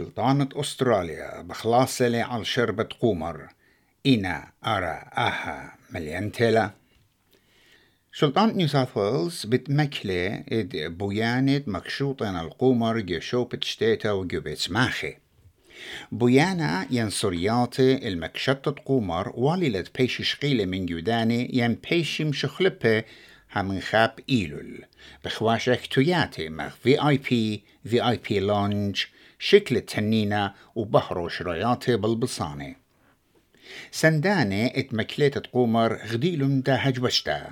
سلطانة أستراليا بخلاصلة على شربة قمر. إنا أرى أها مليانتلا سلطان نيو ساوث ويلز بتمكلة إد بوياند مكشوطن القمر جشوبت شتيتا وجوبت ماخي. بويانا ينصرياتي المكشطة قمر واللت بيش شقيلة من جوداني ين بيش مشخلبة همن خاب إيلول بخواشك توياتي مخ في آي بي في آي بي لونج شكل التنينة وبهروش راياتي بالبصانة سندانة اتمكليت قمر غديلن دا هجوشتا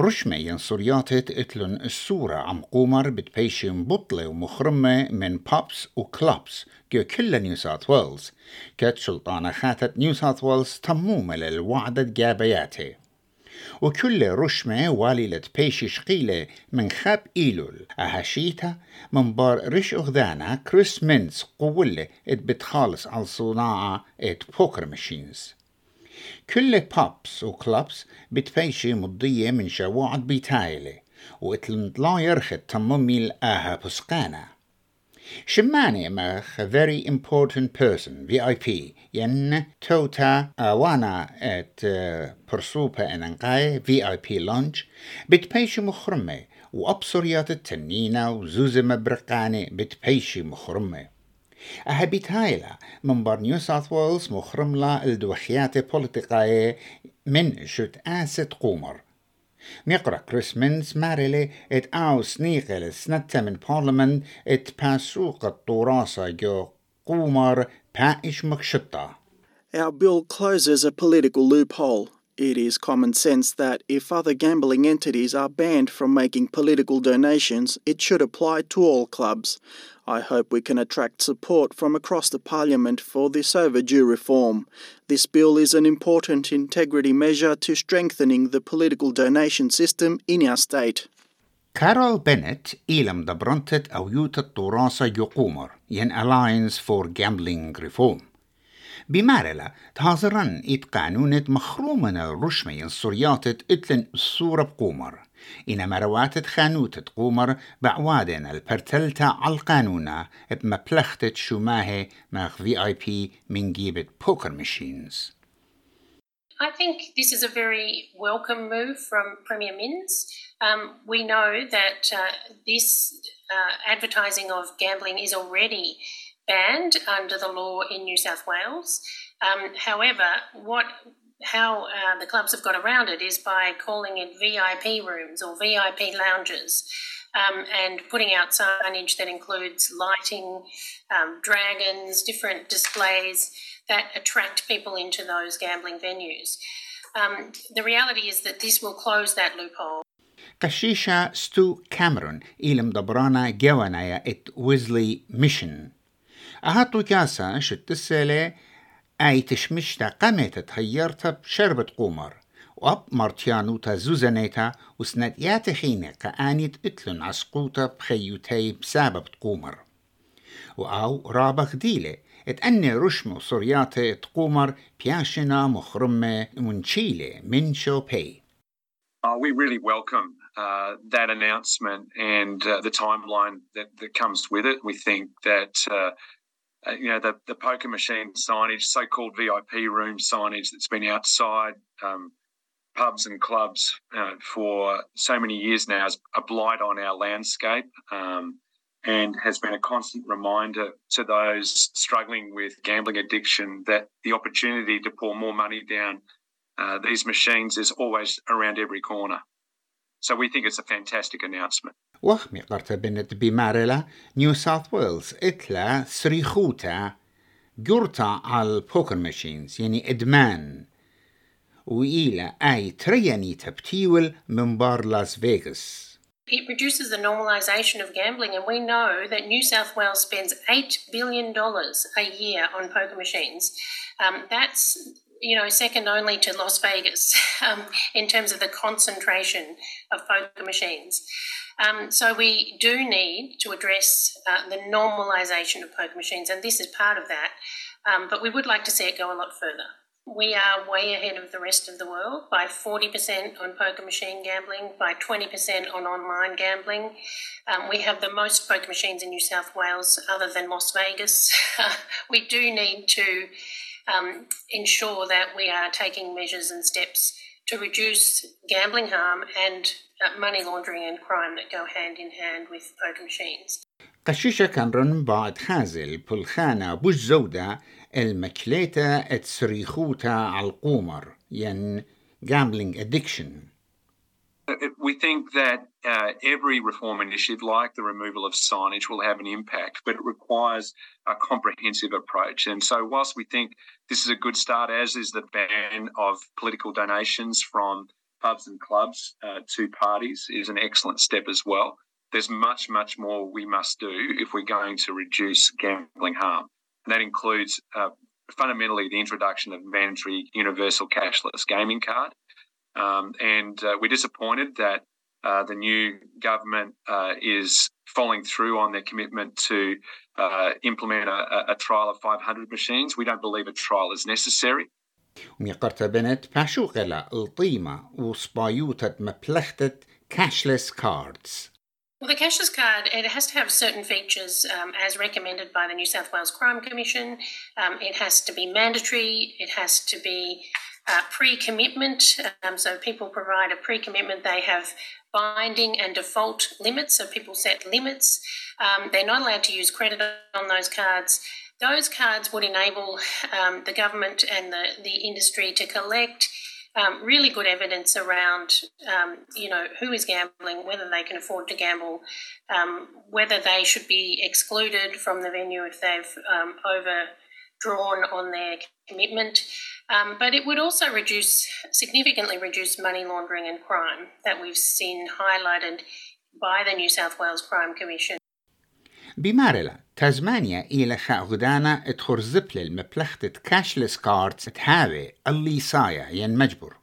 رشمة ينصرياتت اتلن الصورة عم قمر بتبيشن بطلة ومخرمة من بابس وكلابس جو كل نيو ساوث ويلز كت سلطانة خاتت نيو ساوث ويلز تمومة للوعدة جابياتي وكل رشمة واللة بيشي شقيلة من خاب إيلول. أهشيتا من بار رش أغدانا كريس مينز قولة ات بتخالص على صناعة ات بوكر ماشينز كل بابس وكلابس بتبيشي مضية من شواعد بيتايلة واتلنطلا يرخد تممي الآها بسقانا شماني مخ very important person VIP ين توتا وأنا ات برسوبة اننقاي VIP لونج بتبيشي مخرمة وأبصريات التنينة وزوزة مبرقاني بتبيشي مخرمة أهبيت هايلا من بار نيو ساوث ويلز مخرملا الدوخيات بوليتيقاية من شت آسد قومر نقرأ كريسمنز ماريلي ات او سنيقل سنتا من بارلمان ات باسوق الطراسة جو قومر بايش مكشطة Our bill closes a political loophole. It is common sense that if other gambling entities are banned from making political donations, it should apply to all clubs. I hope we can attract support from across the Parliament for this overdue reform. This bill is an important integrity measure to strengthening the political donation system in our state. كارول بنت إيلم دبرنتت أو يوت الطراسة يقومر ين Alliance for Gambling Reform بمارلا. تهازرن إت قانونت مخرومنا الرشمة ينصرياتت إتلن الصورة بقومر. إن مرواتت خانوتت قومر بعوادن البرتلتا على القانونة بمبلختت شماهي مخ في آي بي من جيبت بوكر ماشينز. I think this is a very welcome move from Premier Minns. Um, we know that uh, this uh, advertising of gambling is already banned under the law in New South Wales. Um, however, what how uh, the clubs have got around it is by calling it VIP rooms or VIP lounges. Um, and putting out signage that includes lighting, um, dragons, different displays that attract people into those gambling venues. Um, the reality is that this will close that loophole. Kashisha Stu Cameron, Ilam dobrana Gewanaya et Wesley Mission. ميشن أهاتو كاسا شتسالة أي تشمشتا قمت تهيرتا بشربة قمر وأب مرتيانوتا زوزانيتا وسنت ياتخينة قانيت اتلن عسقوتا بخيوتي بسبب قمر وأو رابخ ديلة اتأني رشم صرياتي تقومر بياشنا مخرمة منشيلة من شوبي Uh, we really welcome uh, that announcement and uh, the timeline that, that comes with it. We think that uh, uh, you know the, the poker machine signage, so-called VIP room signage that's been outside um, pubs and clubs uh, for so many years now is a blight on our landscape. Um, and has been a constant reminder to those struggling with gambling addiction that the opportunity to pour more money down uh, these machines is always around every corner. So we think it's a fantastic announcement. وخمي قرت بنت بمارلا نيو ساوث ويلز اتلا سريخوتا جرتا على البوكر ماشينز يعني ادمان وإلى أي ترياني تبتيول من بار لاس فيغاس It reduces the normalisation of gambling, and we know that New South Wales spends $8 billion a year on poker machines. Um, that's you know, second only to Las Vegas um, in terms of the concentration of poker machines. Um, so we do need to address uh, the normalisation of poker machines, and this is part of that. Um, but we would like to see it go a lot further. We are way ahead of the rest of the world by 40% on poker machine gambling, by 20% on online gambling. Um, we have the most poker machines in New South Wales, other than Las Vegas. we do need to um, ensure that we are taking measures and steps to reduce gambling harm and uh, money laundering and crime that go hand in hand with poker machines. قشيشة كان رن بعد خازل بلخانة بوش زودة المكليتا اتسريخوتا على القومر ين gambling addiction. we think that uh, every reform initiative, like the removal of signage, will have an impact, but it requires a comprehensive approach. And so, whilst we think this is a good start, as is the ban of political donations from pubs and clubs uh, to parties, is an excellent step as well. There's much, much more we must do if we're going to reduce gambling harm. And that includes uh, fundamentally the introduction of mandatory universal cashless gaming card. Um, and uh, we're disappointed that uh, the new government uh, is following through on their commitment to uh, implement a, a, trial of 500 machines. We don't believe a trial is necessary. بنت القيمة مبلغتة cashless cards. Well, the cashless card it has to have certain features um, as recommended by the New South Wales Crime Commission. Um, it has to be mandatory. It has to be uh, pre-commitment. Um, so people provide a pre-commitment. They have binding and default limits. So people set limits. Um, they're not allowed to use credit on those cards. Those cards would enable um, the government and the, the industry to collect um, really good evidence around, um, you know, who is gambling, whether they can afford to gamble, um, whether they should be excluded from the venue if they've um, overdrawn on their commitment. Um, but it would also reduce, significantly reduce money laundering and crime that we've seen highlighted by the New South Wales Crime Commission. بمارلا تازمانيا إلى غدانا تخرزب المبلغة كاشلس كاردز تهاوي اللي صايا ين مجبور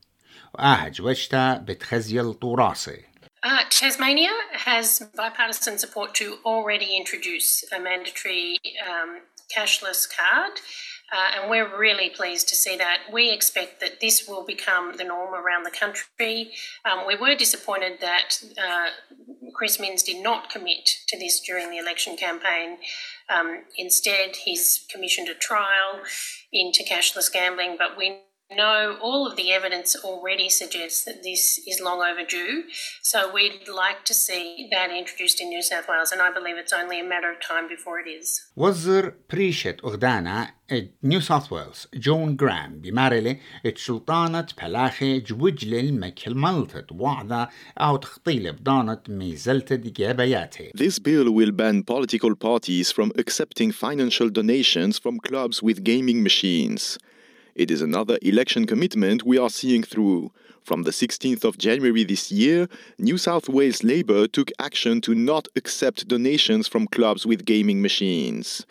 وآهج وجتا بتخزيل طوراسي Uh, Tasmania has bipartisan support to already introduce a mandatory um, cashless card. Uh, and we're really pleased to see that. We expect that this will become the norm around the country. Um, we were disappointed that uh, Chris Minns did not commit to this during the election campaign. Um, instead, he's commissioned a trial into cashless gambling, but we know all of the evidence already suggests that this is long overdue. So we'd like to see that introduced in New South Wales, and I believe it's only a matter of time before it is. وزر بريشة أغدانا نيو ساوث ويلز جون جرام بمارلي سلطانة بلاخي جوجل المكل ملتت وعدا أو تخطيل بدانت ميزلت جابياتي. This bill will ban political parties from accepting financial donations from clubs with gaming machines. It is another election commitment we are seeing through. From the 16th of January this year, New South Wales Labor took action to not accept donations from clubs with gaming machines.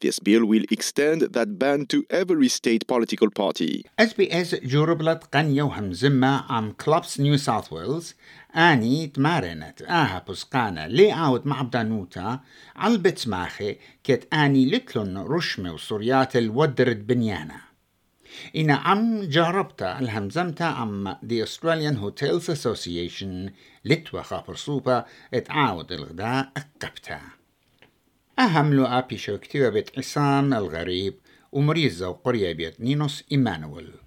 This bill will extend that ban to every state political party. SBS جربلت قنية وهمزمة عم كلابس نيو ساوث ويلز آني تمارنت آها بسقانة لي عاود مع بدانوتا علبت ماخي كت آني لتلن رشمة وصريات الودرد بنيانا إنا عم جربتا الهمزمتا عم The Australian Hotels Association لتوا خابر صوبا اتعاود الغداء أكبتا. أهم لو أبي شوكتيو بيت عصام الغريب ومريزة وقرية بيت نينوس إيمانويل.